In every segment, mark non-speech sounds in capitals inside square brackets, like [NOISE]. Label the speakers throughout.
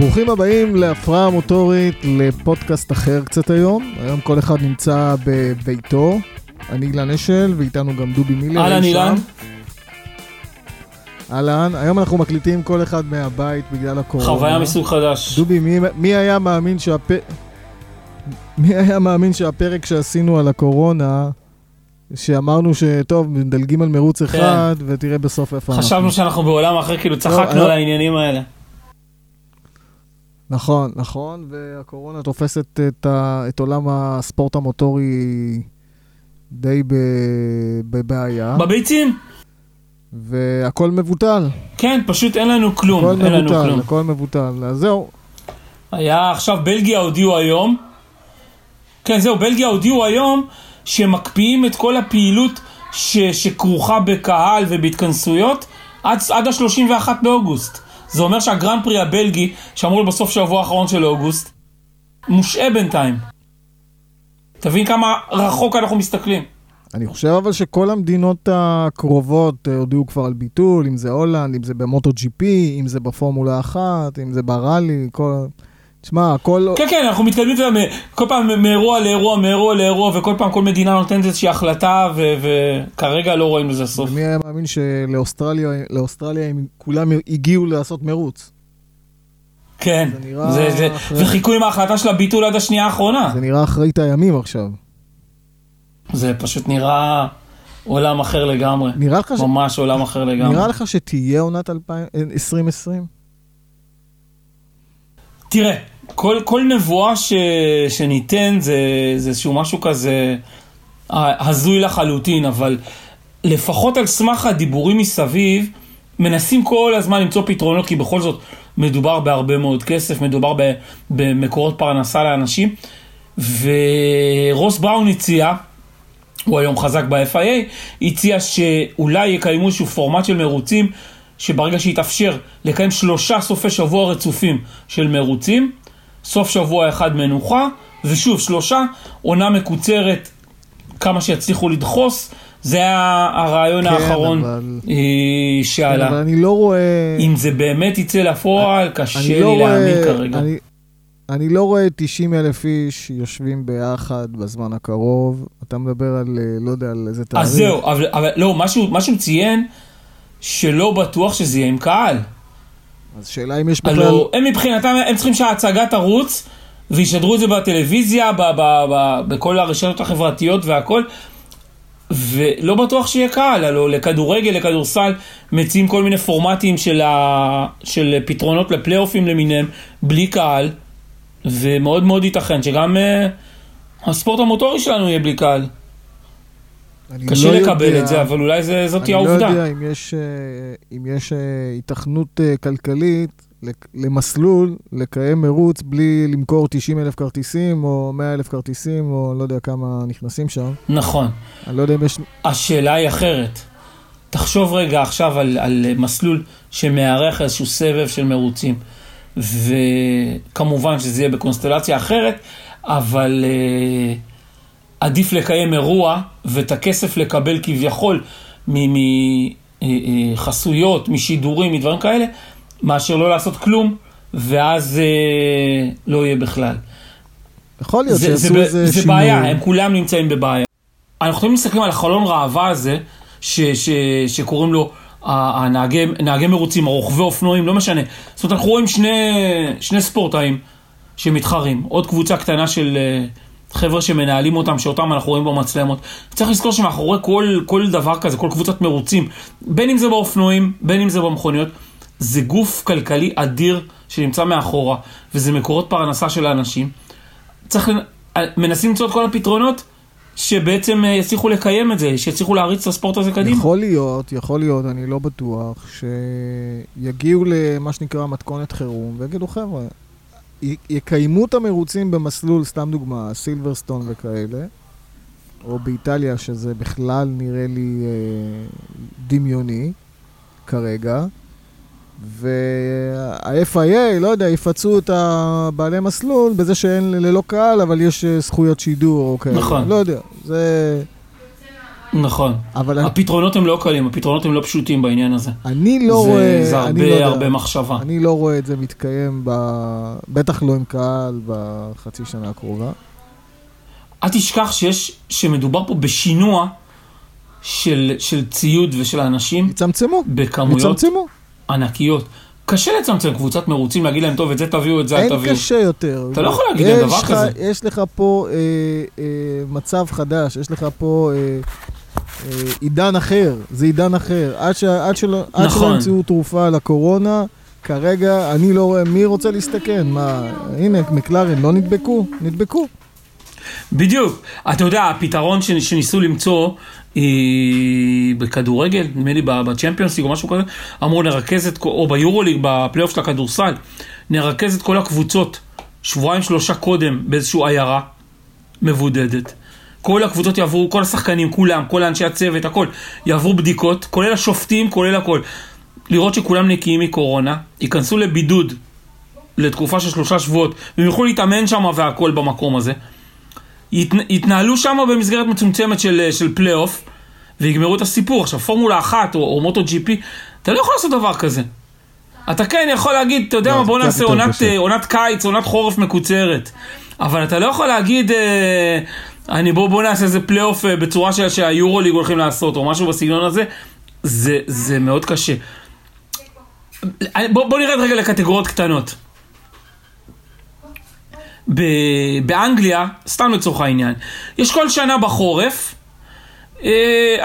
Speaker 1: ברוכים הבאים להפרעה מוטורית, לפודקאסט אחר קצת היום. היום כל אחד נמצא בביתו. אני אילן אשל, ואיתנו גם דובי מילר.
Speaker 2: אהלן. אילן,
Speaker 1: אהלן, היום אנחנו מקליטים כל אחד מהבית בגלל הקורונה.
Speaker 2: חוויה מסוג חדש.
Speaker 1: דובי, מי, מי היה מאמין שהפ... מי היה מאמין שהפרק שעשינו על הקורונה, שאמרנו שטוב, מדלגים על מרוץ אחד, ותראה בסוף איפה אנחנו.
Speaker 2: כן. חשבנו שאנחנו בעולם אחר, כאילו צחקנו
Speaker 1: לא.
Speaker 2: על העניינים האלה.
Speaker 1: נכון, נכון, והקורונה תופסת את, ה... את עולם הספורט המוטורי די ב... בבעיה,
Speaker 2: בביצים?
Speaker 1: והכל מבוטל.
Speaker 2: כן, פשוט אין לנו כלום,
Speaker 1: הכל
Speaker 2: אין לנו
Speaker 1: מבוטל,
Speaker 2: כלום.
Speaker 1: הכל מבוטל. אז זהו,
Speaker 2: היה עכשיו, בלגיה הודיעו היום, כן זהו, בלגיה הודיעו היום שמקפיאים את כל הפעילות ש, שכרוכה בקהל ובהתכנסויות עד, עד ה-31 באוגוסט. זה אומר שהגרנד פרי הבלגי, שאמור בסוף שבוע האחרון של אוגוסט, מושעה בינתיים. תבין כמה רחוק אנחנו מסתכלים.
Speaker 1: אני חושב אבל שכל המדינות הקרובות אה, הודיעו כבר על ביטול, אם זה הולנד, אם זה במוטו ג'י פי, אם זה בפורמולה אחת, אם זה בראלי, כל... תשמע, הכל...
Speaker 2: כן, כן, אנחנו מתקדמים אתה יודע, מ- כל פעם מאירוע לאירוע, מאירוע לאירוע, וכל פעם כל מדינה נותנת איזושהי החלטה, ו- וכרגע לא רואים לזה סוף.
Speaker 1: מי היה מאמין שלאוסטרליה לאוסטרליה הם כולם הגיעו לעשות מרוץ?
Speaker 2: כן,
Speaker 1: זה נראה
Speaker 2: זה, זה,
Speaker 1: אחרי-
Speaker 2: וחיכו עם ההחלטה של הביטול עד השנייה האחרונה.
Speaker 1: זה נראה אחרית הימים עכשיו.
Speaker 2: זה פשוט נראה עולם אחר לגמרי.
Speaker 1: נראה לך, ש...
Speaker 2: ממש עולם אחר לגמרי.
Speaker 1: נראה לך שתהיה עונת 2000 2020?
Speaker 2: תראה, כל, כל נבואה ש, שניתן זה, זה איזשהו משהו כזה אה, הזוי לחלוטין, אבל לפחות על סמך הדיבורים מסביב, מנסים כל הזמן למצוא פתרונות, כי בכל זאת מדובר בהרבה מאוד כסף, מדובר ב, במקורות פרנסה לאנשים, ורוס בראון הציע, הוא היום חזק ב-FIA, הציע שאולי יקיימו איזשהו פורמט של מרוצים, שברגע שיתאפשר לקיים שלושה סופי שבוע רצופים של מרוצים, סוף שבוע אחד מנוחה, ושוב שלושה, עונה מקוצרת, כמה שיצליחו לדחוס, זה היה הרעיון
Speaker 1: כן,
Speaker 2: האחרון
Speaker 1: אבל-
Speaker 2: אה,
Speaker 1: כן,
Speaker 2: שעלה.
Speaker 1: אבל אני לא רואה...
Speaker 2: אם זה באמת יצא לפועל, קשה
Speaker 1: אני
Speaker 2: לי
Speaker 1: לא
Speaker 2: להאמין
Speaker 1: רואה-
Speaker 2: כרגע.
Speaker 1: אני, אני לא רואה 90 אלף איש יושבים ביחד בזמן הקרוב. אתה מדבר על, אה, לא יודע, על איזה תאריך.
Speaker 2: אז זהו, אבל, אבל לא, מה שהוא ציין, שלא בטוח שזה יהיה עם קהל.
Speaker 1: אז שאלה אם יש בכלל...
Speaker 2: הלו, הם מבחינתם, הם צריכים שההצגה תרוץ, וישדרו את זה בטלוויזיה, ב, ב, ב, בכל הרשתות החברתיות והכל, ולא בטוח שיהיה קהל, הלו לכדורגל, לכדורסל, מציעים כל מיני פורמטים של, ה, של פתרונות לפלייאופים למיניהם, בלי קהל, ומאוד מאוד ייתכן שגם uh, הספורט המוטורי שלנו יהיה בלי קהל.
Speaker 1: אני
Speaker 2: קשה
Speaker 1: לא
Speaker 2: לקבל
Speaker 1: יודע-
Speaker 2: את זה, אבל אולי זה, זאת
Speaker 1: אני
Speaker 2: תהיה
Speaker 1: לא
Speaker 2: העובדה.
Speaker 1: יודע אם יש, אה, אם יש אה, היתכנות אה, כלכלית למסלול לקיים מרוץ בלי למכור 90 אלף כרטיסים או 100 אלף כרטיסים או לא יודע כמה נכנסים שם.
Speaker 2: נכון.
Speaker 1: אני לא יודע אם יש...
Speaker 2: השאלה היא אחרת. תחשוב רגע עכשיו על, על מסלול שמארח איזשהו סבב של מרוצים. וכמובן שזה יהיה בקונסטלציה אחרת, אבל uh, עדיף לקיים אירוע ואת הכסף לקבל כביכול מחסויות, משידורים, מדברים כאלה, מאשר לא לעשות כלום, ואז uh, לא יהיה בכלל.
Speaker 1: יכול להיות
Speaker 2: זה, זה,
Speaker 1: שיעשו איזה
Speaker 2: זה
Speaker 1: שינוי.
Speaker 2: בעיה, הם כולם נמצאים בבעיה. אנחנו יכולים להסתכל על החלון ראווה הזה, ש, ש, שקוראים לו הנהגי נהגי מרוצים, הרוכבי אופנועים, לא משנה. זאת אומרת, אנחנו רואים שני, שני ספורטאים שמתחרים, עוד קבוצה קטנה של אה, חבר'ה שמנהלים אותם, שאותם אנחנו רואים במצלמות. צריך לזכור שמאחורי כל, כל דבר כזה, כל קבוצת מרוצים, בין אם זה באופנועים, בין אם זה במכוניות, זה גוף כלכלי אדיר שנמצא מאחורה, וזה מקורות פרנסה של האנשים. צריך, אה, מנסים למצוא את כל הפתרונות שבעצם אה, יצליחו לקיים את זה, שיצליחו להריץ את הספורט הזה קדימה.
Speaker 1: יכול להיות, יכול להיות, אני לא בטוח, שיגיעו למה שנקרא מתכונת חירום ויגידו, חבר'ה, יקיימו את המרוצים במסלול, סתם דוגמה, סילברסטון וכאלה, או באיטליה, שזה בכלל נראה לי אה, דמיוני כרגע, וה-FIA, לא יודע, יפצו את הבעלי מסלול בזה שאין ללא קהל, אבל יש אה, זכויות שידור או כאלה.
Speaker 2: נכון.
Speaker 1: לא יודע, זה...
Speaker 2: נכון.
Speaker 1: אבל
Speaker 2: הפתרונות הם לא קלים, הפתרונות הם לא פשוטים בעניין הזה.
Speaker 1: אני לא
Speaker 2: זה-
Speaker 1: רואה...
Speaker 2: זה
Speaker 1: אני
Speaker 2: הרבה-
Speaker 1: לא יודע.
Speaker 2: הרבה מחשבה.
Speaker 1: אני לא רואה את זה מתקיים, ב... בטח לא עם קהל בחצי שנה הקרובה.
Speaker 2: אל תשכח שיש, שמדובר פה בשינוע של, של ציוד ושל אנשים
Speaker 1: יצמצמו,
Speaker 2: בכמויות
Speaker 1: יצמצמו.
Speaker 2: ענקיות. קשה לצמצם קבוצת מרוצים, להגיד להם, טוב, את זה תביאו, את זה אל
Speaker 1: אין
Speaker 2: תביאו.
Speaker 1: קשה יותר.
Speaker 2: אתה לא יכול להגיד להם דבר כזה.
Speaker 1: יש לך פה אה, אה, מצב חדש, יש לך פה אה, עידן אחר, זה עידן אחר. עד, ש, עד, עד
Speaker 2: נכון.
Speaker 1: שלא ימצאו תרופה לקורונה, כרגע אני לא רואה, מי רוצה להסתכן? מה, הנה, מקלרן לא נדבקו? נדבקו.
Speaker 2: בדיוק. אתה יודע, הפתרון ש- שניסו למצוא אה, בכדורגל, נדמה לי בצ'מפיונס ליג או משהו כזה, אמרו נרכז את, או ביורוליג, בפלייאוף של הכדורסל, נרכז את כל הקבוצות שבועיים שלושה קודם באיזושהי עיירה מבודדת. כל הקבוצות יעברו, כל השחקנים, כולם, כל אנשי הצוות, הכל, יעברו בדיקות, כולל השופטים, כולל הכל. לראות שכולם נקיים מקורונה, ייכנסו לבידוד לתקופה של שלושה שבועות, והם יוכלו להתאמן שם והכל במקום הזה. ית, יתנהלו שם במסגרת מצומצמת של, של פלייאוף, ויגמרו את הסיפור. עכשיו, פורמולה אחת או, או מוטו ג'י פי, אתה לא יכול לעשות דבר כזה. אתה כן יכול להגיד, אתה יודע
Speaker 1: לא,
Speaker 2: מה, בוא נעשה עונת. אה, עונת קיץ, עונת חורף מקוצרת. אבל אתה לא יכול להגיד, אה, אני בוא, בוא נעשה איזה פלייאוף אה, בצורה שה- שהיורוליג הולכים לעשות, או משהו בסגנון הזה. זה, זה מאוד קשה. אה, בוא, בוא נרד רגע לקטגוריות קטנות. ב- באנגליה, סתם לצורך העניין, יש כל שנה בחורף אה,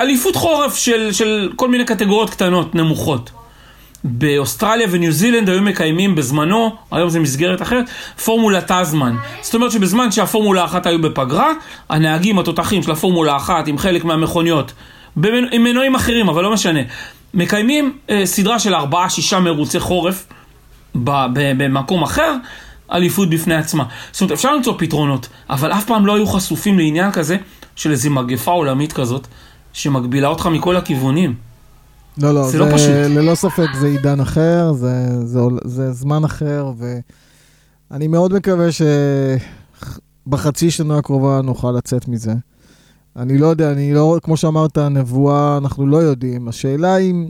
Speaker 2: אליפות חורף של, של כל מיני קטגוריות קטנות, נמוכות. באוסטרליה וניו זילנד היו מקיימים בזמנו, היום זה מסגרת אחרת, פורמולת הזמן. זאת אומרת שבזמן שהפורמולה אחת היו בפגרה, הנהגים התותחים של הפורמולה אחת עם חלק מהמכוניות, במנ- עם מנועים אחרים, אבל לא משנה, מקיימים אה, סדרה של ארבעה, שישה מרוצי חורף במקום אחר, אליפות בפני עצמה. זאת אומרת, אפשר למצוא פתרונות, אבל אף פעם לא היו חשופים לעניין כזה של איזו מגפה עולמית כזאת, שמגבילה אותך מכל הכיוונים.
Speaker 1: לא, לא,
Speaker 2: זה
Speaker 1: זה,
Speaker 2: לא פשוט.
Speaker 1: ללא ספק זה עידן אחר, זה, זה, עול- זה זמן אחר, ואני מאוד מקווה שבחצי שנה הקרובה נוכל לצאת מזה. אני לא יודע, אני לא, כמו שאמרת, נבואה, אנחנו לא יודעים. השאלה אם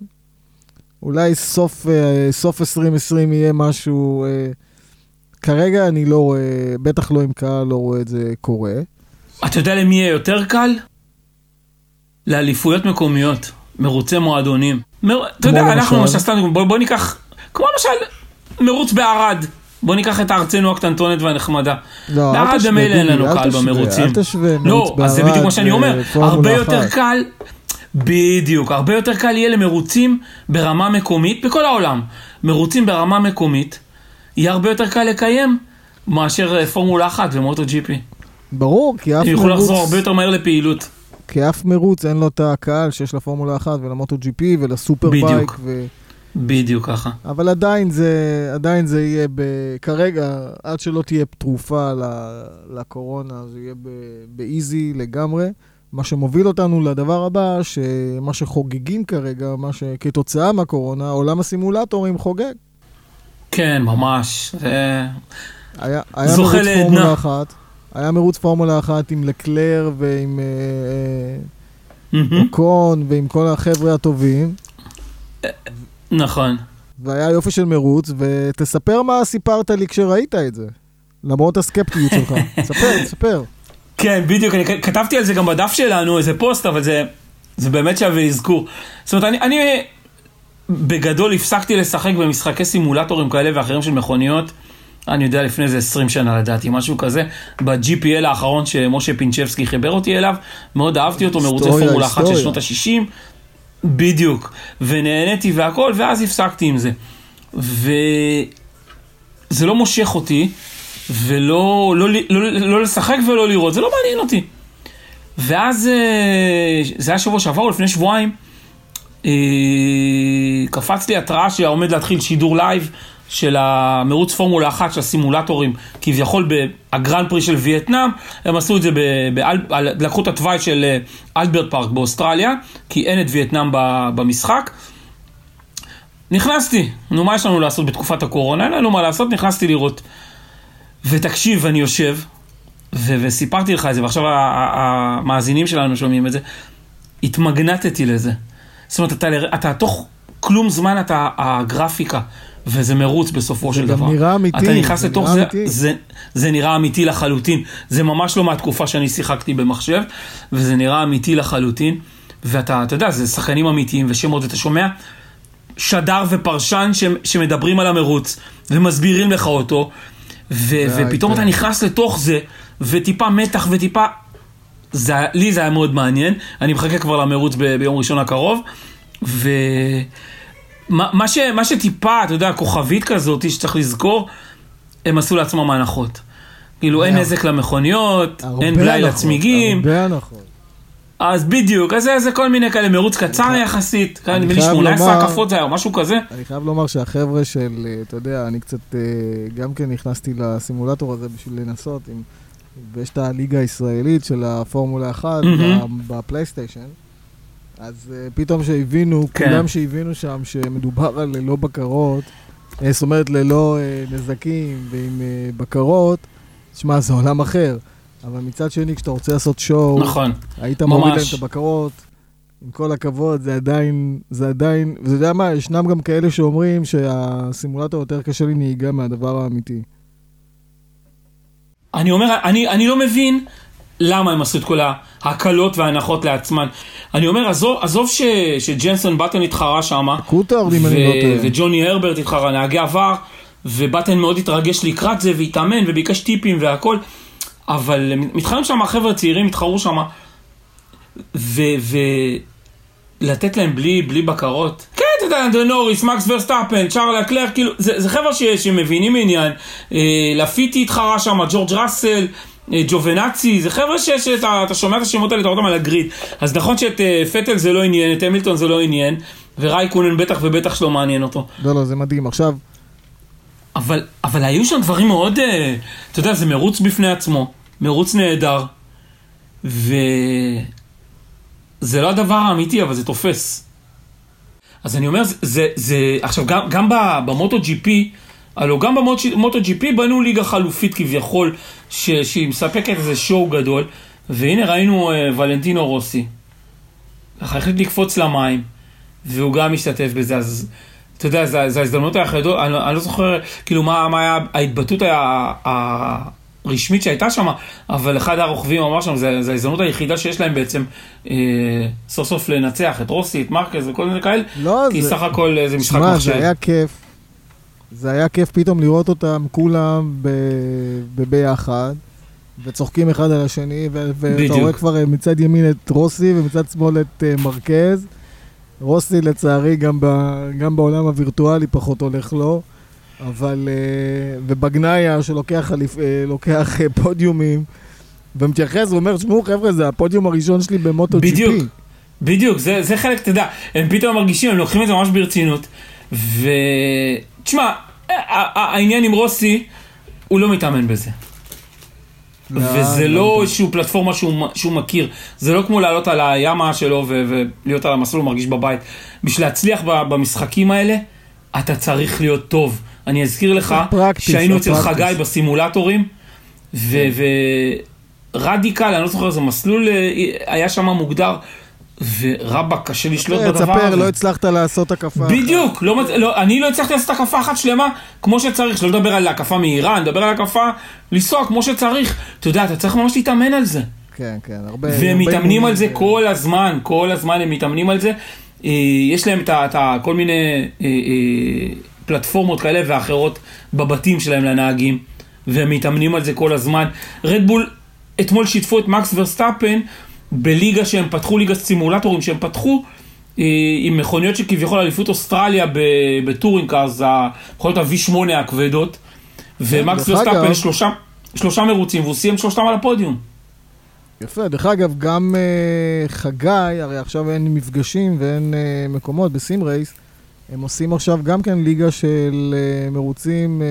Speaker 1: אולי סוף, אה, סוף 2020 יהיה משהו... אה, כרגע אני לא רואה, בטח לא עם קהל, לא רואה את זה קורה.
Speaker 2: אתה יודע למי יהיה יותר קל? לאליפויות מקומיות, מרוצי מועדונים. מר... אתה יודע, אנחנו
Speaker 1: למשל?
Speaker 2: סתם, בוא, בוא ניקח, כמו למשל, מרוץ בערד. בוא ניקח את ארצנו הקטנטונת והנחמדה.
Speaker 1: לא, אל
Speaker 2: בערד
Speaker 1: תשווה,
Speaker 2: במילא אין לנו
Speaker 1: אל
Speaker 2: קהל
Speaker 1: תשווה,
Speaker 2: במרוצים.
Speaker 1: אל תשווה מרוץ
Speaker 2: לא, אז זה בדיוק מה שאני אומר.
Speaker 1: ופורמולה
Speaker 2: הרבה יותר. קל, בדיוק, הרבה יותר קל יהיה למרוצים ברמה מקומית, בכל העולם. מרוצים ברמה מקומית, יהיה הרבה יותר קל לקיים מאשר אה, פורמולה אחת ומוטו ג'י פי.
Speaker 1: ברור, כי אף
Speaker 2: הם יוכלו
Speaker 1: מרוץ...
Speaker 2: לחזור הרבה יותר מהר לפעילות.
Speaker 1: כי אף מרוץ אין לו את הקהל שיש לפורמולה 1 ולמוטו פי ולסופר
Speaker 2: בדיוק.
Speaker 1: בייק. ו...
Speaker 2: בדיוק ככה.
Speaker 1: אבל עדיין זה, עדיין זה יהיה ב... כרגע, עד שלא תהיה תרופה. לקורונה, זה יהיה ב... באיזי לגמרי. מה שמוביל אותנו לדבר הבא, שמה שחוגגים כרגע, מה שכתוצאה מהקורונה, עולם הסימולטורים חוגג.
Speaker 2: כן, ממש. זה...
Speaker 1: היה, היה
Speaker 2: זוכה לעדנה.
Speaker 1: היה מרוץ פורמולה אחת עם לקלר ועם אה, אה. אוקון ועם כל החבר'ה הטובים.
Speaker 2: נכון.
Speaker 1: והיה יופי של מרוץ, ותספר מה סיפרת לי כשראית את זה. למרות הסקפטיות שלך. [LAUGHS] ספר, ספר.
Speaker 2: כן, בדיוק, אני כתבתי על זה גם בדף שלנו, איזה פוסט, אבל זה, זה באמת שווה אזכור. זאת אומרת, אני, אני בגדול הפסקתי לשחק במשחקי סימולטורים כאלה ואחרים של מכוניות, אני יודע, לפני איזה 20 שנה לדעתי, משהו כזה. ב-GPL האחרון שמשה פינצ'בסקי חיבר אותי אליו, מאוד אהבתי אותו, מרוצי פורמולה אחת של. שנות ה-60. בדיוק. ונהניתי והכל, ואז הפסקתי עם זה. וזה לא מושך אותי, ולא לא, לא, לא, לא לשחק ולא לראות, זה לא מעניין אותי. ואז אה, זה היה שבוע שעבר או לפני שבועיים, אה, קפץ לי התראה שעומד להתחיל שידור לייב של המרוץ פורמולה אחת של הסימולטורים, כביכול בגרנד פרי של וייטנאם, הם עשו את זה, באל, לקחו את התוואי של אה, אלברט פארק באוסטרליה, כי אין את וייטנאם במשחק. נכנסתי, נו מה יש לנו לעשות בתקופת הקורונה? אין לנו מה לעשות, נכנסתי לראות. ותקשיב, אני יושב, ו- וסיפרתי לך את זה, ועכשיו המאזינים שלנו שומעים את זה. התמגנטתי לזה. זאת אומרת, אתה, אתה תוך כלום זמן אתה הגרפיקה, וזה מרוץ בסופו של דבר.
Speaker 1: זה גם נראה אמיתי.
Speaker 2: אתה נכנס
Speaker 1: זה
Speaker 2: לתוך זה,
Speaker 1: אמיתי.
Speaker 2: זה, זה נראה אמיתי לחלוטין. זה ממש לא מהתקופה שאני שיחקתי במחשב, וזה נראה אמיתי לחלוטין. ואתה, אתה יודע, זה שחקנים אמיתיים ושמות, ואתה שומע שדר ופרשן ש, שמדברים על המרוץ, ומסבירים לך אותו, ו, ופתאום אתה
Speaker 1: ההיפר.
Speaker 2: נכנס לתוך זה, וטיפה מתח וטיפה... זה, לי זה היה מאוד מעניין, אני מחכה כבר למרוץ ב, ביום ראשון הקרוב, ו... מה, מה, ש, מה שטיפה, אתה יודע, כוכבית כזאת שצריך לזכור, הם עשו לעצמם הנחות. כאילו, אין
Speaker 1: הרבה.
Speaker 2: נזק למכוניות, אין בלאי
Speaker 1: הנחות,
Speaker 2: לצמיגים,
Speaker 1: הרבה הנחות.
Speaker 2: אז בדיוק, אז זה, זה כל מיני כאלה, מרוץ קצר יחסית, כאן נדמה לי
Speaker 1: חייב
Speaker 2: 18
Speaker 1: לומר-
Speaker 2: הקפות זה היה, או משהו כזה.
Speaker 1: אני חייב לומר שהחבר'ה של, אה, אתה יודע, אני קצת, אה, גם כן נכנסתי לסימולטור הזה בשביל לנסות, עם, ויש את הליגה הישראלית של הפורמולה 1
Speaker 2: מהמם.
Speaker 1: ב- בפלייסטיישן, אז אה, פתאום שהבינו,
Speaker 2: כן.
Speaker 1: כולם שהבינו שם שמדובר על ללא בקרות, אה, זאת אומרת ללא אה, נזקים ועם בקרות, תשמע, זה עולם אחר. אבל מצד שני, כשאתה רוצה לעשות שואו,
Speaker 2: נכון.
Speaker 1: היית מוריד להם
Speaker 2: ממש.
Speaker 1: את הבקרות. עם כל הכבוד, זה עדיין, זה עדיין, ואתה יודע מה, ישנם גם כאלה שאומרים שהסימולטור יותר קשה לי נהיגה מהדבר האמיתי.
Speaker 2: אני אומר, אני, אני לא מבין למה הם עשו את כל ההקלות וההנחות לעצמן. אני אומר, עזוב, עזוב ש, שג'נסון בטן התחרה שם,
Speaker 1: קוטרד, אם אני לא טועה.
Speaker 2: וג'וני הרברט התחרה, נהגי עבר, ובטן מאוד התרגש לקראת זה, והתאמן, וביקש טיפים והכל, אבל מתחרים שם החבר'ה הצעירים, התחרו שם, ולתת להם בלי, בלי בקרות. כן, אתה יודע, לנדו נוריס, מקס ורסטאפן, שארל לקלר, כאילו, זה, זה חבר'ה שמבינים עניין. אה, לטיפי התחרה שם, ג'ורג' ראסל, ג'ובנאצי, זה חבר'ה שאתה אתה שומע את השמות האלה, אתה רואה אותם על ה grid. אז נכון שאת אה, פטל זה לא עניין, את המילטון זה לא עניין, ורייקונן בטח ובטח שלא מעניין אותו.
Speaker 1: לא, לא, זה מדהים. עכשיו,
Speaker 2: אבל, אבל היו שם דברים מאוד, אה, אתה יודע, זה מרוץ בפני עצמו, מרוץ נהדר, וזה לא הדבר האמיתי, אבל זה תופס. אז אני אומר, זה, זה, זה עכשיו, גם, גם במוטו ג'י פי, הלוא גם במוטו ג'י פי בנו ליגה חלופית כביכול, ש, שהיא מספקת איזה שואו גדול, והנה ראינו אה, ולנטינו רוסי, ככה החליט לקפוץ למים, והוא גם משתתף בזה, אז אתה יודע, זו ההזדמנות היחידות, אני, אני לא זוכר, כאילו, מה, מה היה ההתבטאות ה- ה- הרשמית שהייתה שם, אבל אחד הרוכבים אמר שם, זו ההזדמנות היחידה שיש להם בעצם אה, סוף סוף לנצח את רוסי, את מרקז וכל מיני כאלה,
Speaker 1: לא,
Speaker 2: כי
Speaker 1: זה...
Speaker 2: סך הכל אה, זה משחק
Speaker 1: שמע,
Speaker 2: מחשב.
Speaker 1: זה היה כיף. זה היה כיף פתאום לראות אותם כולם ב... בביחד, וצוחקים אחד על השני, ו... ואתה. רואה כבר אה, מצד ימין את רוסי ומצד שמאל את uh, מרקז. רוסי לצערי גם, ב... גם בעולם הווירטואלי פחות הולך לו, אבל... Uh, ובגנאיה שלוקח אליפ... uh, לוקח פודיומים, ומתייחס ואומר, שמעו חבר'ה, זה הפודיום הראשון שלי במוטו ג'י
Speaker 2: בדיוק. בדיוק, זה, זה חלק, אתה יודע, הם פתאום מרגישים, הם לוקחים את זה ממש ברצינות. ו... תשמע, ה- ה- העניין עם רוסי, הוא לא מתאמן בזה. וזה לא איזושהי פלטפורמה שהוא, שהוא מכיר. זה לא כמו לעלות על הימה שלו ו- ולהיות על המסלול, הוא מרגיש בבית. בשביל להצליח במשחקים האלה, אתה צריך להיות טוב. אני אזכיר לך שהיינו אצל. חגי בסימולטורים, ורדיקל, אני לא זוכר איזה מסלול אה, היה שם מוגדר, ורבאק, קשה לשלוט בדבר
Speaker 1: תספר,
Speaker 2: הזה.
Speaker 1: לא הצלחת לעשות הקפה.
Speaker 2: בדיוק, לא, לא, אני לא הצלחתי לעשות הקפה אחת שלמה כמו שצריך, שלא לדבר על הקפה מהירה, נדבר על הקפה לנסוע כמו שצריך. אתה יודע, אתה צריך ממש להתאמן על זה.
Speaker 1: כן, כן, הרבה...
Speaker 2: והם מתאמנים על זה כל הזמן, כל הזמן הם מתאמנים על זה. אה, יש להם את כל מיני אה, אה, פלטפורמות כאלה ואחרות בבתים שלהם לנהגים, והם מתאמנים על זה כל הזמן. רדבול אתמול שיתפו את מקס ורסטאפן בליגה שהם פתחו, ליגת סימולטורים שהם פתחו. אה, עם מכוניות שכביכול אליפות אוסטרליה ב touring cars, המכוניות ה-V8 הכבדות, ומקס
Speaker 1: אגב-
Speaker 2: שלושה, שלושה מרוצים, והוא סיים שלושתם על הפודיום.
Speaker 1: יפה, דרך אגב, גם אה, חגי, הרי עכשיו אין מפגשים ואין אה, מקומות ב Sim Race, הם עושים עכשיו גם כן ליגה של אה, מרוצים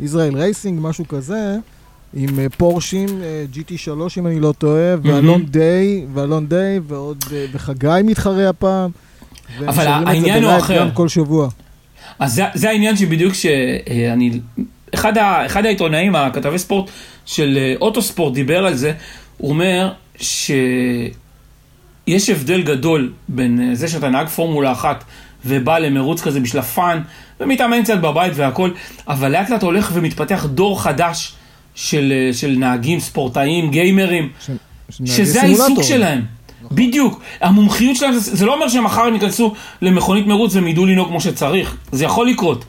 Speaker 1: ישראל רייסינג, משהו כזה, עם uh, פורשים, uh, GT3 אם אני לא טועה, ואלון דיי, ואלון דיי, ועוד, uh, וחגי מתחרה הפעם.
Speaker 2: אבל העניין הוא אחר.
Speaker 1: כל שבוע.
Speaker 2: אז זה, זה העניין שבדיוק שאני... אחד, ה, אחד העיתונאים, הכתבי ספורט של אה, אוטוספורט דיבר על זה, הוא אומר יש הבדל גדול בין אה, זה שאתה נהג פורמולה אחת ובא למרוץ כזה בשביל הפאן, ומתאמן קצת בבית והכל, אבל לאט לאט הולך ומתפתח דור חדש של, אה, של נהגים, ספורטאים, גיימרים,
Speaker 1: ש-
Speaker 2: שזה העיסוק. שלהם. בדיוק. המומחיות שלהם, זה זה לא אומר שמחר הם ייכנסו למכונית מרוץ והם ידעו לנהוג כמו שצריך. זה יכול לקרות.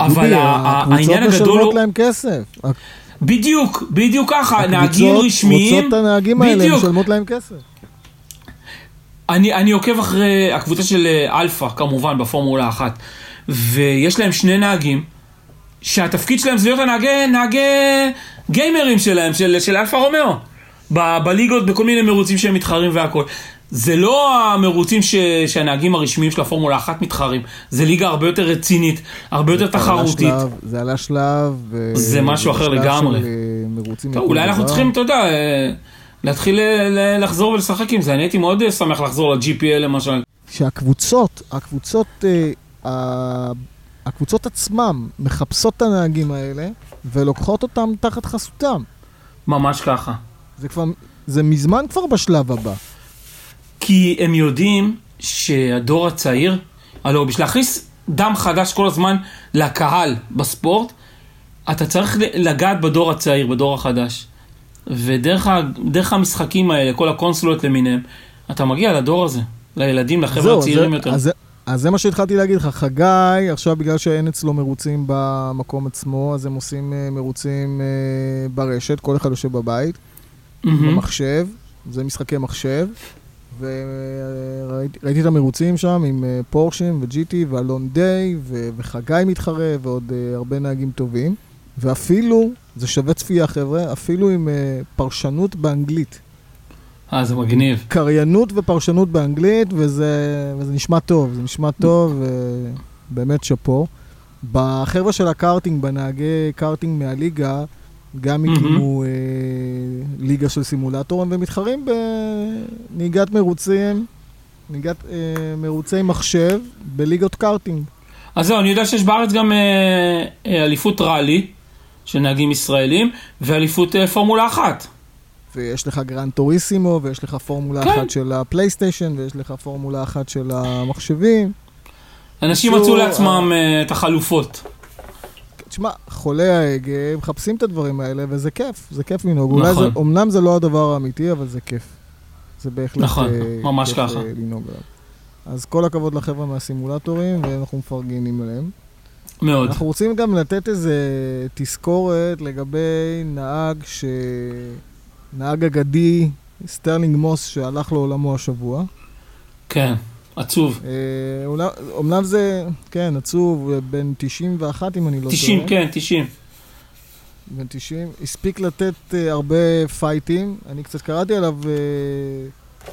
Speaker 2: אבל ה- ה- העניין
Speaker 1: הקבוצות
Speaker 2: הגדול
Speaker 1: משלמות
Speaker 2: הוא...
Speaker 1: להם כסף.
Speaker 2: בדיוק, בדיוק ככה, נהגים
Speaker 1: הקבוצות
Speaker 2: רשמיים.
Speaker 1: רוצות את הנהגים האלה,
Speaker 2: בדיוק.
Speaker 1: משלמות להם כסף.
Speaker 2: אני, אני עוקב אחרי הקבוצה של אה, אלפא, כמובן, בפורמולה אחת, ויש להם שני נהגים, שהתפקיד שלהם זה להיות הנהגי נהגי גיימרים שלהם, של, של אלפא רומיאו, ב, בליגות, בכל מיני מרוצים שהם מתחרים והכל. זה לא המרוצים ש, שהנהגים הרשמיים של הפורמולה אחת מתחרים, זה ליגה הרבה יותר רצינית, הרבה יותר תחרותית.
Speaker 1: שלב, זה עלה שלב.
Speaker 2: זה משהו אחר לגמרי.
Speaker 1: אה,
Speaker 2: טוב, אולי אנחנו
Speaker 1: דבר.
Speaker 2: צריכים, אתה יודע, אה, להתחיל ל- לחזור ולשחק עם זה. אני הייתי מאוד אה, שמח לחזור ל-GPL למשל.
Speaker 1: שהקבוצות, הקבוצות, אה, הקבוצות עצמם מחפשות את הנהגים האלה ולוקחות אותם תחת חסותם.
Speaker 2: ממש ככה.
Speaker 1: זה כבר, זה מזמן כבר בשלב הבא.
Speaker 2: כי הם יודעים שהדור הצעיר, הלוא בשביל להכניס דם חדש כל הזמן לקהל בספורט, אתה צריך לגעת בדור הצעיר, בדור החדש. ודרך המשחקים האלה, כל הקונסולות למיניהם, אתה מגיע לדור הזה, לילדים, לחבר'ה הצעירים
Speaker 1: זה,
Speaker 2: יותר.
Speaker 1: אז, אז זה מה שהתחלתי להגיד לך. חגי, עכשיו בגלל שאין אצלו מרוצים במקום עצמו, אז הם עושים אה, מרוצים אה, ברשת, כל אחד יושב בבית,
Speaker 2: מהמם.
Speaker 1: במחשב, זה משחקי מחשב. וראיתי ראיתי את המרוצים שם עם אה, פורשים ו-GT ואלון דיי ו- וחגי מתחרה ועוד אה, הרבה נהגים טובים. ואפילו, זה שווה צפייה חבר'ה, אפילו עם אה, פרשנות באנגלית.
Speaker 2: אה, זה מגניב.
Speaker 1: קריינות ופרשנות באנגלית, וזה, וזה נשמע טוב, זה נשמע טוב, ובאמת שאפו. בחבר'ה של הקארטינג, בנהגי קארטינג מהליגה, גם. הקימו אה, ליגה של סימולטורים, ומתחרים בנהיגת מרוצים, נהיגת אה, מרוצי מחשב בליגות קארטינג.
Speaker 2: אז זהו, אני יודע שיש בארץ גם אה, אה, אליפות ראלי של נהגים ישראלים, ואליפות אה, פורמולה אחת.
Speaker 1: ויש לך גרנד טוריסימו, ויש לך פורמולה
Speaker 2: כן.
Speaker 1: אחת של הפלייסטיישן, ויש לך פורמולה אחת של המחשבים.
Speaker 2: אנשים מצאו לעצמם אה, את החלופות.
Speaker 1: תשמע, חולי ההגה מחפשים את הדברים האלה, וזה כיף, זה כיף לנהוג.
Speaker 2: נכון.
Speaker 1: זה, אמנם זה לא הדבר האמיתי, אבל זה כיף. זה בהחלט
Speaker 2: נכון,
Speaker 1: אה,
Speaker 2: ממש
Speaker 1: כיף
Speaker 2: ככה.
Speaker 1: אה, לנהוג עליו. אז כל הכבוד לחבר'ה מהסימולטורים, ואנחנו מפרגנים עליהם.
Speaker 2: מאוד.
Speaker 1: אנחנו רוצים גם לתת איזה תזכורת לגבי נהג ש... נהג אגדי, סטרלינג מוס, שהלך לעולמו השבוע.
Speaker 2: כן, עצוב.
Speaker 1: אה, אומנם- זה, כן, עצוב, בן 91 אם אני לא טועה.
Speaker 2: 90, כן, 90.
Speaker 1: בן 90, הספיק לתת אה, הרבה פייטים. אני קצת קראתי עליו אה,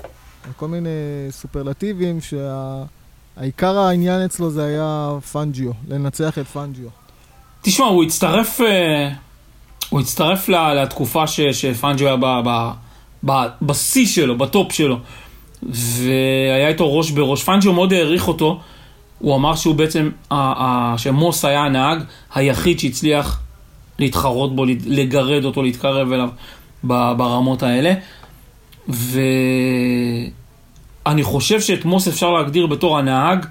Speaker 1: כל מיני סופרלטיבים, שהעיקר העניין אצלו זה היה פאנג'יו, לנצח את פאנג'יו.
Speaker 2: תשמע, הוא הצטרף, אה, הוא הצטרף לתקופה ש- שפאנג'יו היה בשיא שלו, בטופ שלו. והיה איתו ראש בראש. פאנג'יו מאוד העריך אותו. הוא אמר שהוא בעצם, שמוס היה הנהג היחיד שהצליח להתחרות בו, לגרד אותו, להתקרב אליו ברמות האלה. ואני חושב שאת מוס אפשר להגדיר בתור הנהג,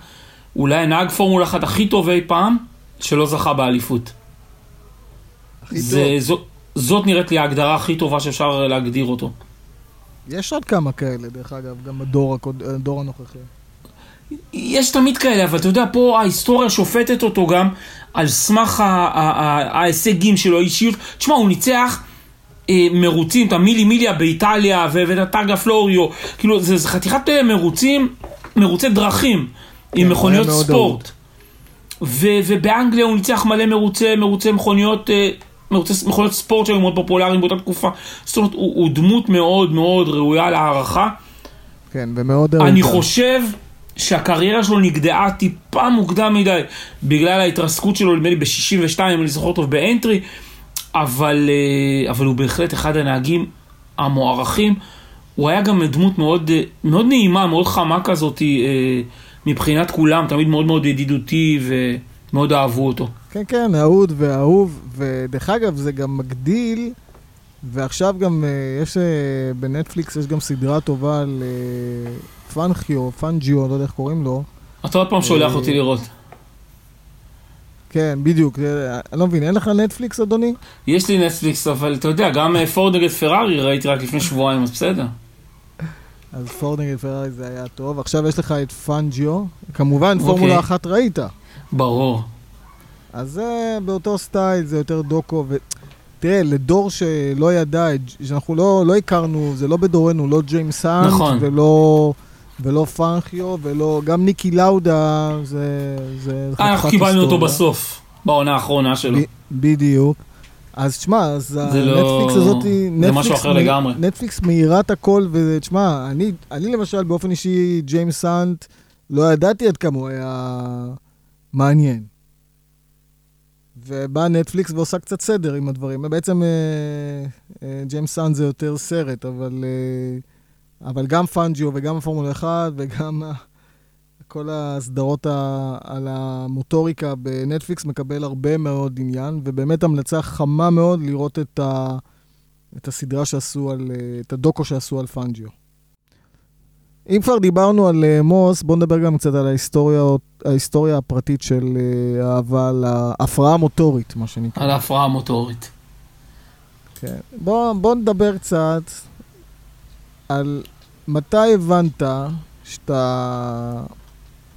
Speaker 2: אולי הנהג פורמולה אחת הכי טוב אי פעם, שלא זכה באליפות. זה. זו, זאת נראית לי ההגדרה הכי טובה שאפשר להגדיר אותו.
Speaker 1: יש עוד כמה כאלה, דרך אגב, גם בדור הקוד- הדור הנוכחי.
Speaker 2: יש תמיד כאלה, אבל אתה יודע, פה ההיסטוריה שופטת אותו גם על סמך ההישגים שלו, האישיות. תשמע, הוא ניצח אה, מרוצים, את המילי מיליה באיטליה ואת הטאגה פלוריו, כאילו, זה, זה חתיכת אה, מרוצים, מרוצי דרכים, עם
Speaker 1: כן,
Speaker 2: מכוניות ספורט. ו- ובאנגליה הוא ניצח מלא מרוצי, מרוצי מכוניות, אה, מרוצי מכוניות ספורט שהיו מאוד פופולריים באותה תקופה. זאת אומרת, הוא, הוא דמות מאוד מאוד ראויה להערכה.
Speaker 1: כן, ומאוד...
Speaker 2: אני
Speaker 1: ארוכה.
Speaker 2: חושב שהקריירה שלו נגדעה טיפה מוקדם מדי, בגלל ההתרסקות שלו, נדמה לי ב-62, אם אני זוכר טוב, באנטרי, אבל, אה, אבל הוא בהחלט אחד הנהגים המוערכים. הוא היה גם דמות מאוד, אה, מאוד נעימה, מאוד חמה כזאת אה, מבחינת כולם, תמיד מאוד מאוד ידידותי ומאוד אהבו אותו.
Speaker 1: כן, כן, אהוד ואהוב, ודרך אגב, זה גם מגדיל, ועכשיו גם אה, יש, אה, בנטפליקס יש גם סדרה טובה על, אה, פנחיו, פנג'יו, לא יודע איך קוראים לו.
Speaker 2: אתה עוד פעם שולח אותי לראות.
Speaker 1: כן, בדיוק. אני לא מבין, אין לך נטפליקס, אדוני?
Speaker 2: יש לי נטפליקס, אבל אתה יודע, גם פורד נגד פרארי ראיתי רק לפני שבועיים, אז בסדר.
Speaker 1: אז פורד נגד פרארי זה היה טוב. עכשיו יש לך את פנג'יו. כמובן, פורמולה אחת ראית.
Speaker 2: ברור.
Speaker 1: אז זה באותו סטייל, זה יותר דוקו. ו... תראה, לדור שלא ידע, שאנחנו לא, לא הכרנו, זה לא בדורנו, לא ג'יימס האנט, נכון. ולא, ולא פאנג'יו, ולא, גם ניקי לאודה, זה... זה
Speaker 2: אה, אנחנו קיבלנו אותו בסוף, בעונה האחרונה שלו.
Speaker 1: בדיוק. אז תשמע, אז הנטפליקס לא... הזאת,
Speaker 2: זה נטפליקס, משהו אחר מ... לגמרי.
Speaker 1: נטפליקס מאירה את הכל, ותשמע, אני, אני למשל באופן אישי, ג'יימס האנט, לא ידעתי עד כמה הוא היה מעניין. ובאה נטפליקס ועושה קצת סדר עם הדברים. בעצם אה, אה, ג'יימס האנט זה יותר סרט, אבל, אה, אבל גם פאנג'יו וגם הפורמולה 1 וגם כל הסדרות ה, על המוטוריקה בנטפליקס מקבל הרבה מאוד עניין, ובאמת המלצה חמה מאוד לראות את, ה, את הסדרה שעשו על, את הדוקו שעשו על פאנג'יו. אם כבר דיברנו על אה, מוס, בואו נדבר גם קצת על ההיסטוריה, ההיסטוריה הפרטית של אה, אהבה להפרעה מוטורית, מה שנקרא.
Speaker 2: על ההפרעה המוטורית.
Speaker 1: כן. בואו בוא נדבר קצת על מתי הבנת שאתה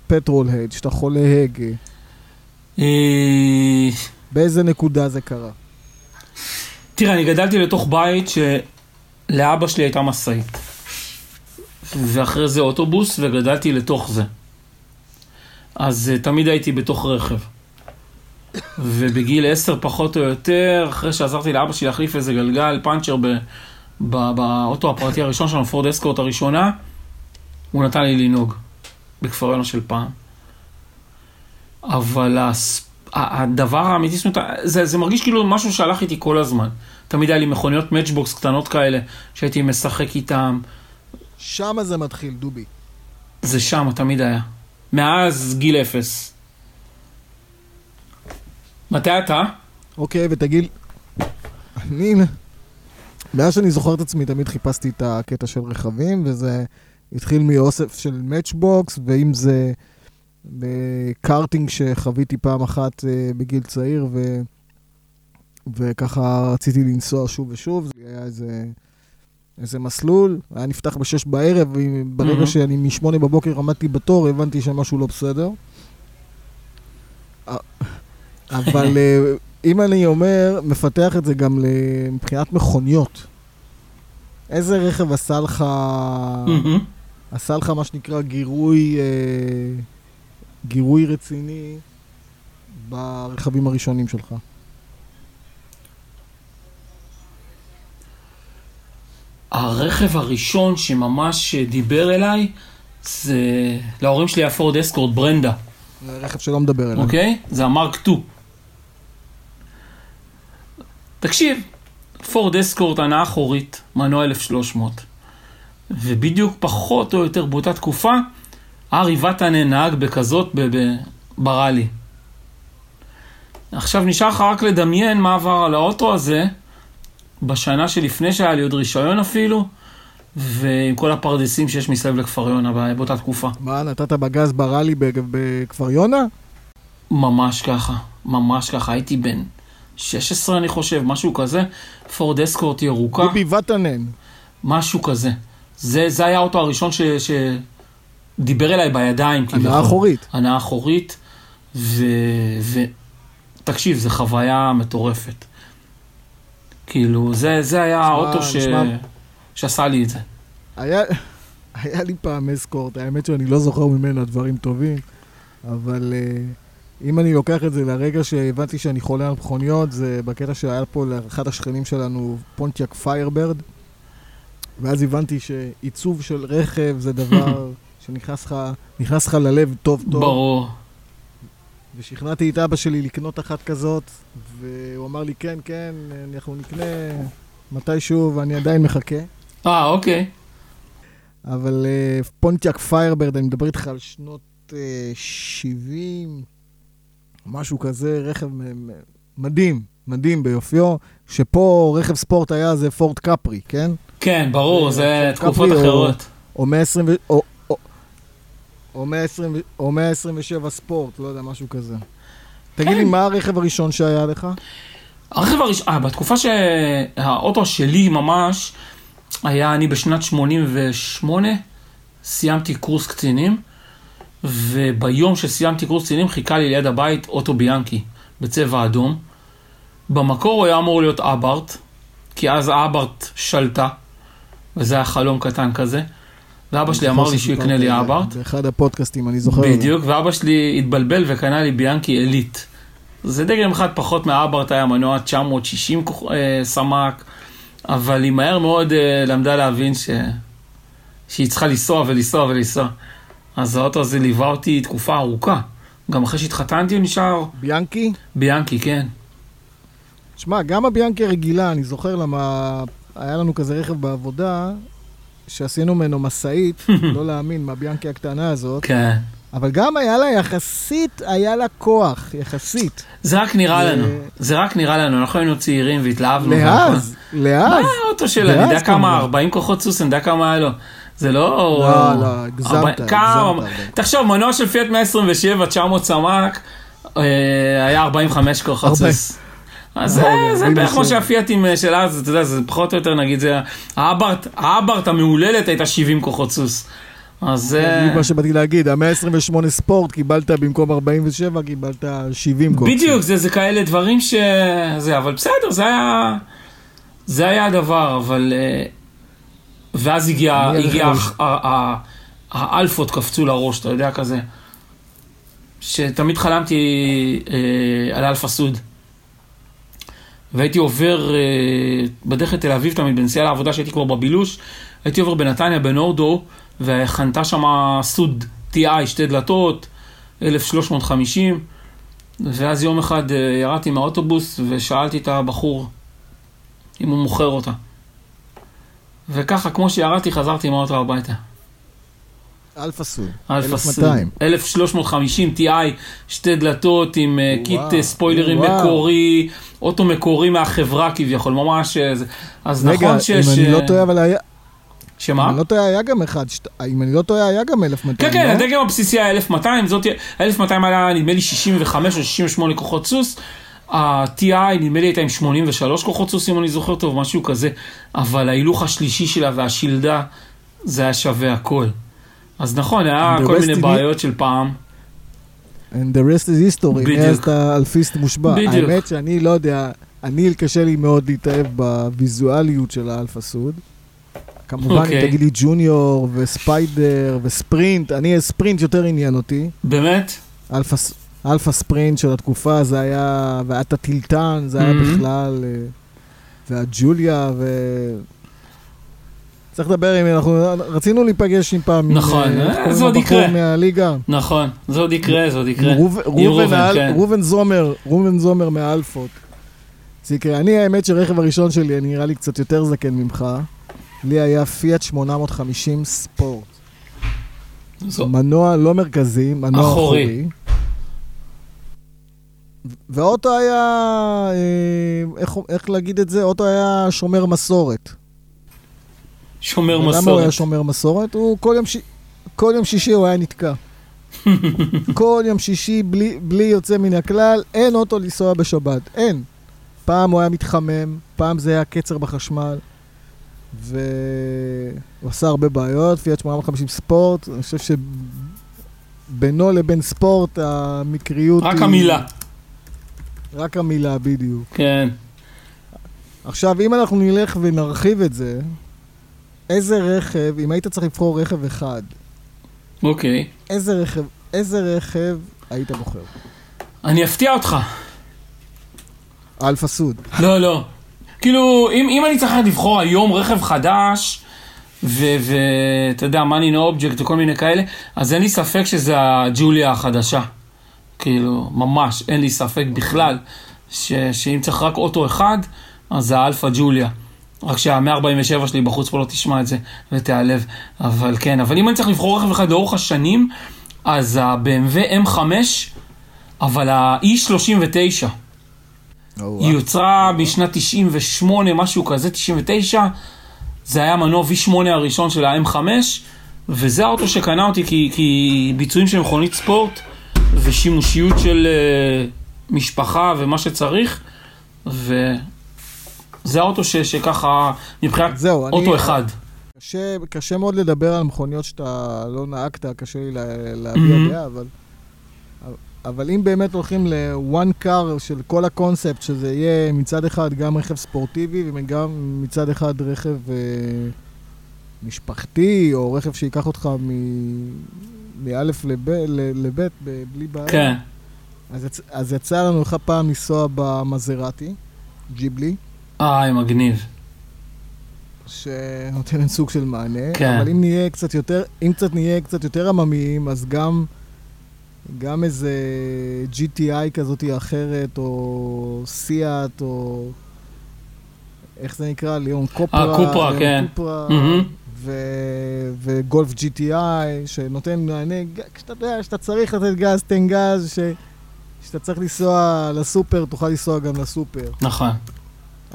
Speaker 1: petrol head, שאתה חולה הגה.
Speaker 2: אה,
Speaker 1: באיזה נקודה זה קרה?
Speaker 2: תראה, אני גדלתי לתוך בית שלאבא שלי הייתה משאית. ואחרי זה אוטובוס, וגדלתי לתוך זה. אז uh, תמיד הייתי בתוך רכב. ובגיל עשר פחות או יותר, אחרי שעזרתי לאבא שלי להחליף איזה גלגל, פאנצ'ר באוטו הפרטי הראשון שלנו, פורד אסקורט הראשונה, הוא נתן לי לנהוג בכפר יונה של פעם. אבל. הדבר האמיתי, זה, זה מרגיש כאילו משהו שהלך איתי כל הזמן. תמיד היה לי מכוניות מאצ'בוקס קטנות כאלה, שהייתי משחק איתם.
Speaker 1: שמה זה מתחיל, דובי.
Speaker 2: זה שם, תמיד היה. מאז גיל אפס. מתי אתה?
Speaker 1: אוקיי, ותגיד... אני... מאז שאני זוכר את עצמי, תמיד חיפשתי את הקטע של רכבים, וזה התחיל מאוסף של מאצ'בוקס, ואם זה בקארטינג שחוויתי פעם אחת uh, בגיל צעיר, ו... וככה רציתי לנסוע שוב ושוב, זה היה איזה... איזה מסלול, היה נפתח בשש בערב, וברגע mm-hmm. שאני משמונה בבוקר עמדתי בתור, הבנתי שמשהו לא בסדר. אבל [LAUGHS] אה, אם אני אומר, מפתח את זה גם מבחינת מכוניות. איזה רכב עשה לך, mm-hmm. עשה לך מה שנקרא גירוי, אה, גירוי רציני ברכבים הראשונים שלך?
Speaker 2: הרכב הראשון שממש דיבר אליי, זה להורים שלי היה פורד אסקורט ברנדה.
Speaker 1: זה רכב שלא מדבר אליי.
Speaker 2: אוקיי? זה המרק 2. תקשיב, פורד אסקורט, הנאה אחורית, מנוע 1300. ובדיוק פחות או יותר באותה תקופה, ארי וטנן נהג בכזאת בראלי. עכשיו נשאר לך רק לדמיין מה עבר על האוטו הזה, בשנה שלפני שהיה לי עוד רישיון אפילו, ועם כל הפרדסים שיש מסביב לכפר יונה באותה תקופה.
Speaker 1: מה, נתת בגז בראלי בכפר יונה?
Speaker 2: ממש ככה, ממש ככה. הייתי בן 16 אני חושב, משהו כזה. פורד אסקורט ירוקה.
Speaker 1: דובי וטנן.
Speaker 2: משהו כזה. זה, זה היה האוטו הראשון ש, שדיבר אליי בידיים.
Speaker 1: הנעה אחורית.
Speaker 2: הנעה אחורית. ו... ו... תקשיב, זו חוויה מטורפת. כאילו, זה, זה היה האוטו ש... שעשה לי את זה.
Speaker 1: היה, היה לי פעם אסקורט, האמת שאני לא זוכר ממנה דברים טובים, אבל אה, אם אני לוקח את זה לרגע שהבנתי שאני חולה על מכוניות, זה בקטע שהיה פה לאחד השכנים שלנו, פונטיאק פיירברד, ואז הבנתי שעיצוב של רכב זה דבר [COUGHS] שנכנס לך ללב טוב טוב.
Speaker 2: ברור.
Speaker 1: ושכנעתי את אבא שלי לקנות אחת כזאת, והוא אמר לי, כן, כן, אנחנו נקנה מתישהו, ואני עדיין מחכה.
Speaker 2: אה, אוקיי.
Speaker 1: אבל אה, פונטיאק פיירברד, אני מדבר איתך על שנות אה, אה, 70, משהו כזה, רכב מדהים, מדהים ביופיו, שפה רכב ספורט היה זה פורט קפרי, כן?
Speaker 2: כן, ברור, זה תקופות אחרות.
Speaker 1: או, או 120, או, או, או 120 או 127 ספורט, לא יודע, משהו כזה. תגיד לי, מה הרכב הראשון שהיה לך?
Speaker 2: הרכב הראשון, אה, בתקופה שהאוטו שלי ממש, היה אני בשנת 88, סיימתי קורס קצינים, וביום שסיימתי קורס קצינים חיכה לי ליד הבית אוטו ביאנקי, בצבע אדום. במקור הוא היה אמור להיות אברט, כי אז אברט שלטה, וזה היה חלום קטן כזה. ואבא שלי אמר לי שהוא יקנה לי אברט.
Speaker 1: באחד הפודקאסטים, אני זוכר.
Speaker 2: בדיוק, ואבא שלי התבלבל וקנה לי ביאנקי אליט. זה דגם אחד פחות מהאברט היה מנוע 960 כוח- אה, סמ"ק, אבל היא מהר מאוד אה, למדה להבין ש... שהיא צריכה לנסוע ולנסוע ולנסוע. אז האוטו הזה ליווה אותי תקופה ארוכה. גם אחרי שהתחתנתי הוא נשאר
Speaker 1: ביאנקי?
Speaker 2: ביאנקי, כן.
Speaker 1: שמע, גם הביאנקי הרגילה, אני זוכר למה היה לנו כזה רכב בעבודה, שעשינו ממנו משאית, [LAUGHS] לא להאמין, מהביאנקי הקטנה הזאת,
Speaker 2: כן.
Speaker 1: אבל גם היה לה יחסית, היה לה כוח, יחסית.
Speaker 2: זה רק נראה
Speaker 1: זה-
Speaker 2: לנו, זה רק נראה לנו, אנחנו היינו צעירים והתלהבנו.
Speaker 1: לאז,
Speaker 2: מה
Speaker 1: לאז.
Speaker 2: האוטו שלה? אני יודע כמה,
Speaker 1: כמובן.
Speaker 2: 40 כוחות סוס, אני יודע כמה היה לו. זה לא...
Speaker 1: לא, לא, הגזמת, הגזמת.
Speaker 2: תחשוב, מנוע של פיאט 127, 900 סמ"ק, אה, היה 45 כוחות סוס. אז
Speaker 1: אוקיי,
Speaker 2: זה- זה
Speaker 1: 47.
Speaker 2: בערך כמו שהפיאטים אה, של אז, אתה יודע, זה פחות או יותר, נגיד, זה... האברט, האברט המהוללת הייתה 70 כוחות סוס. אז
Speaker 1: זה
Speaker 2: זה...
Speaker 1: מה שבאתי להגיד, ה-128 ספורט קיבלת במקום 47, קיבלת 70 קוקסים.
Speaker 2: בדיוק, זה, זה כאלה דברים ש... זה, אבל בסדר, זה היה... זה היה הדבר, אבל... אה, ואז הגיע, הגיע האלפות קפצו לראש, אתה יודע, כזה. שתמיד חלמתי אה, על אלפה סוד. והייתי עובר אה, בדרך לתל אביב תמיד, בנסיעה לעבודה שהייתי כבר בבילוש, הייתי עובר בנתניה, בנורדו, וחנתה שם סוד TI, שתי דלתות, 1350, ואז יום אחד אה, ירדתי מהאוטובוס ושאלתי את הבחור אם הוא מוכר אותה. וככה, כמו שירדתי, חזרתי עם האוטו הביתה.
Speaker 1: אלפה סוד.
Speaker 2: אלפה
Speaker 1: 1200.
Speaker 2: 1350 TI, שתי דלתות עם אה, קיט אה, ספוילרים. מקורי, אוטו מקורי מהחברה כביכול, ממש... אה, אז
Speaker 1: רגע,
Speaker 2: נכון שיש...
Speaker 1: אם אני לא טועה, אבל היה...
Speaker 2: שמה?
Speaker 1: אני לא טועה, היה גם אחד, שת- אם אני לא טועה, היה גם 1200,
Speaker 2: כן, כן,
Speaker 1: לא?
Speaker 2: הדגם הבסיסי היה 1200, זאת, ה-1200 היה נדמה לי 65 או 68 כוחות סוס, ה-TI נדמה לי הייתה עם 83 כוחות סוס, אם אני זוכר טוב, משהו כזה, אבל ההילוך השלישי שלה והשלדה, זה היה שווה הכל. אז נכון, היה כל מיני בעיות של פעם.
Speaker 1: And the rest is history. מאז אתה אלפיסט מושבע.
Speaker 2: בדיוק.
Speaker 1: האמת שאני לא יודע, אני קשה לי מאוד להתאהב בוויזואליות של האלפה סוד. כמובן, אם
Speaker 2: אוקיי.
Speaker 1: תגיד לי ג'וניור וספיידר וספרינט, אני ספרינט יותר עניין אותי.
Speaker 2: באמת?
Speaker 1: אלפה, אלפה ספרינט של התקופה, זה היה, והיה את הטילטן, זה היה
Speaker 2: Mhm.
Speaker 1: בכלל, אה, והג'וליה, ו... צריך לדבר עם, אנחנו רצינו להיפגש עם פעם, עם,
Speaker 2: נכון,
Speaker 1: אה,
Speaker 2: אה, זה עוד יקרה.
Speaker 1: מהליגה.
Speaker 2: נכון, זה עוד יקרה, זה עוד יקרה.
Speaker 1: ראובן
Speaker 2: כן.
Speaker 1: זומר, ראובן זומר מהאלפות. זה יקרה. אני, האמת שהרכב הראשון שלי, אני נראה לי קצת יותר זקן ממך. לי היה פיאט 850 ספורט.
Speaker 2: זו-
Speaker 1: מנוע לא מרכזי, מנוע
Speaker 2: אחורי.
Speaker 1: אחורי. והאוטו היה, אה, איך, איך להגיד את זה? אוטו היה שומר מסורת.
Speaker 2: שומר
Speaker 1: למה הוא היה
Speaker 2: מסורת.
Speaker 1: שומר מסורת? הוא כל יום, ש... כל יום שישי הוא היה נתקע. [LAUGHS] כל יום שישי, בלי, בלי יוצא מן הכלל, אין אוטו לנסוע בשבת. אין. פעם הוא היה מתחמם, פעם זה היה קצר בחשמל, והוא עשה הרבה בעיות, פיאט 850 ספורט, אני חושב שבינו לבין ספורט המקריות
Speaker 2: רק
Speaker 1: היא...
Speaker 2: המילה,
Speaker 1: רק המילה, בדיוק.
Speaker 2: כן.
Speaker 1: עכשיו, אם אנחנו נלך ונרחיב את זה, איזה רכב, אם היית צריך לבחור רכב אחד,
Speaker 2: אוקיי.
Speaker 1: איזה רכב, איזה רכב היית בוחר?
Speaker 2: אני אפתיע אותך.
Speaker 1: אלפה סוד.
Speaker 2: לא, לא. כאילו, אם, אם אני צריך לבחור היום רכב חדש, ואתה יודע, money no object וכל מיני כאלה, אז אין לי ספק שזה הג'וליה החדשה. כאילו, ממש, אין לי ספק בכלל, ש, שאם צריך רק אוטו אחד, אז זה האלפה ג'וליה. רק שה-147 שלי בחוץ פה לא תשמע את זה ותיעלב. אבל כן, אבל אם אני צריך לבחור רכב אחד לאורך השנים, אז ה-BMW M5, אבל ה-E39. היא יוצרה בשנת 98, משהו כזה, 99. זה היה מנוע V8 הראשון של ה-M5, וזה האוטו שקנה אותי כי, כי ביצועים של מכונית ספורט ושימושיות של uh, משפחה ומה שצריך, וזה האוטו ש, שככה, מבחינת
Speaker 1: זהו,
Speaker 2: אוטו
Speaker 1: אני-
Speaker 2: אחד.
Speaker 1: קשה, קשה מאוד לדבר על מכוניות שאתה לא נהגת, קשה לי לה- להביע
Speaker 2: Mhm.
Speaker 1: דעה, אבל, אבל אם באמת הולכים ל-one car של כל הקונספט, שזה יהיה מצד אחד גם רכב ספורטיבי וגם מצד אחד רכב אה, משפחתי, או רכב שייקח אותך מאלף לבית בלי בעיה,
Speaker 2: כן,
Speaker 1: אז, יצ, אז יצא לנו לך פעם לנסוע במזרטי, ג'יבלי.
Speaker 2: איי, מגניב.
Speaker 1: שנותנת סוג של מענה,
Speaker 2: כן.
Speaker 1: אבל אם נהיה קצת יותר, אם קצת נהיה קצת יותר עממיים, אז גם, גם איזה GTI כזאת אחרת, או סיאט, או איך זה נקרא? ליאון קופרה.
Speaker 2: אה, קופרה, כן.
Speaker 1: קופרה,
Speaker 2: מהמם.
Speaker 1: ו- וגולף GTI, שנותן מענה, כשאתה יודע שאתה צריך לתת גז, תן גז, ש- כשאתה צריך לנסוע לסופר, תוכל לנסוע גם לסופר.
Speaker 2: נכון.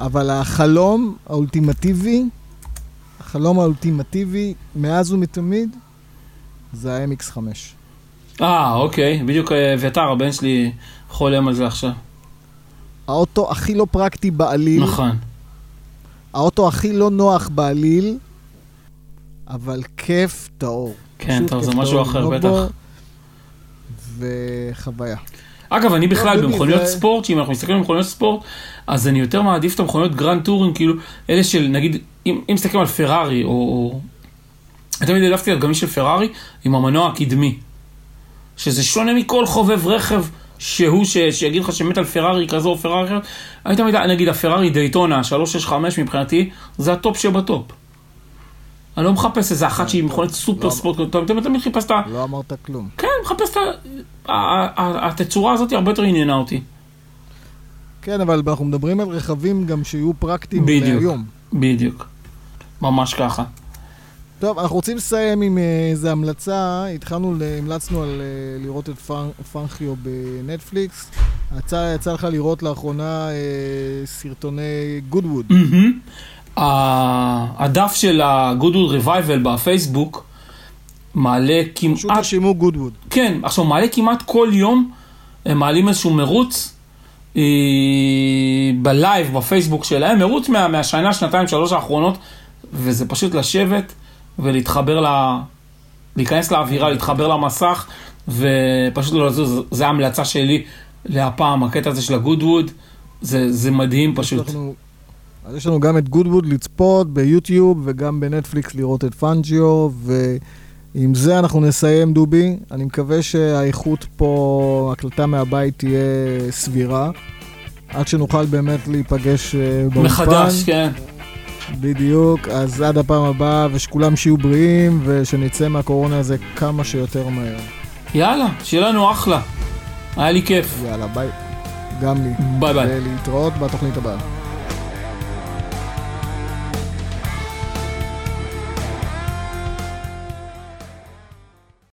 Speaker 1: אבל החלום האולטימטיבי, החלום האולטימטיבי מאז ומתמיד, זה ה-MX5.
Speaker 2: אה, אוקיי, בדיוק אה, אביתר, הבן שלי חולם על זה עכשיו.
Speaker 1: האוטו הכי לא פרקטי בעליל,
Speaker 2: נכון.
Speaker 1: האוטו הכי לא נוח בעליל, אבל כיף טהור.
Speaker 2: כן, טוב, זה משהו אחר,
Speaker 1: לנהוג
Speaker 2: בטח.
Speaker 1: וחוויה.
Speaker 2: אגב, אני בכלל, במכוניות ספורט, שאם אנחנו מסתכלים על מכוניות ספורט, אז אני יותר מעדיף את המכוניות grand touring, כאילו, אלה של, נגיד, אם מסתכלים על פרארי, או... תמיד העדפתי על גמיש של פרארי, עם המנוע הקדמי. שזה שונה מכל חובב רכב שהוא, ש, שיגיד לך שמת על פרארי כזו או פרארי אחרת. אני תמיד, נגיד, הפרארי דייטונה, 365 מבחינתי, זה הטופ שבטופ. אני לא מחפש איזה אחת שהיא מכונית סופר
Speaker 1: לא.
Speaker 2: ספורט, אתה תמיד חיפש את ה...
Speaker 1: לא אמרת כלום.
Speaker 2: כן, מחפש את ה... התצורה הזאת הרבה יותר עניינה אותי.
Speaker 1: כן, אבל אנחנו מדברים על רכבים גם שיהיו פרקטיים. להיום.
Speaker 2: בדיוק. ממש ככה.
Speaker 1: טוב, אנחנו רוצים לסיים עם אה, איזו המלצה. התחלנו, המלצנו על אה, לראות את פאנכיו בנטפליקס. יצא, יצא לך לראות לאחרונה אה, סרטוני גודווד.
Speaker 2: הדף של ה-Goodwood Revival בפייסבוק מעלה
Speaker 1: פשוט
Speaker 2: כמעט,
Speaker 1: תרשמו גודווד.
Speaker 2: כן, עכשיו מעלה כמעט כל יום, הם מעלים איזשהו מרוץ אה, בלייב בפייסבוק שלהם, מרוץ מה, מהשנה, שנתיים, שלוש האחרונות, וזה פשוט לשבת ולהתחבר ל... להיכנס לאווירה, להתחבר למסך, ופשוט לא לזוז, זו ההמלצה שלי להפעם, הקטע הזה של הגודווד, זה, זה מדהים פשוט.
Speaker 1: אנחנו, אז יש לנו גם את גודווד לצפות ביוטיוב וגם בנטפליקס לראות את פאנג'יו, ועם זה אנחנו נסיים דובי. אני מקווה שהאיכות פה, הקלטה מהבית תהיה סבירה, עד שנוכל באמת להיפגש אה, באולפן.
Speaker 2: מחדש, כן.
Speaker 1: בדיוק, אז עד הפעם הבאה, ושכולם שיהיו בריאים, ושנצא מהקורונה הזה כמה שיותר מהר.
Speaker 2: יאללה, שיהיה לנו אחלה. היה לי כיף.
Speaker 1: יאללה, ביי. גם לי.
Speaker 2: ביי ביי.
Speaker 1: ולהתראות בתוכנית הבאה.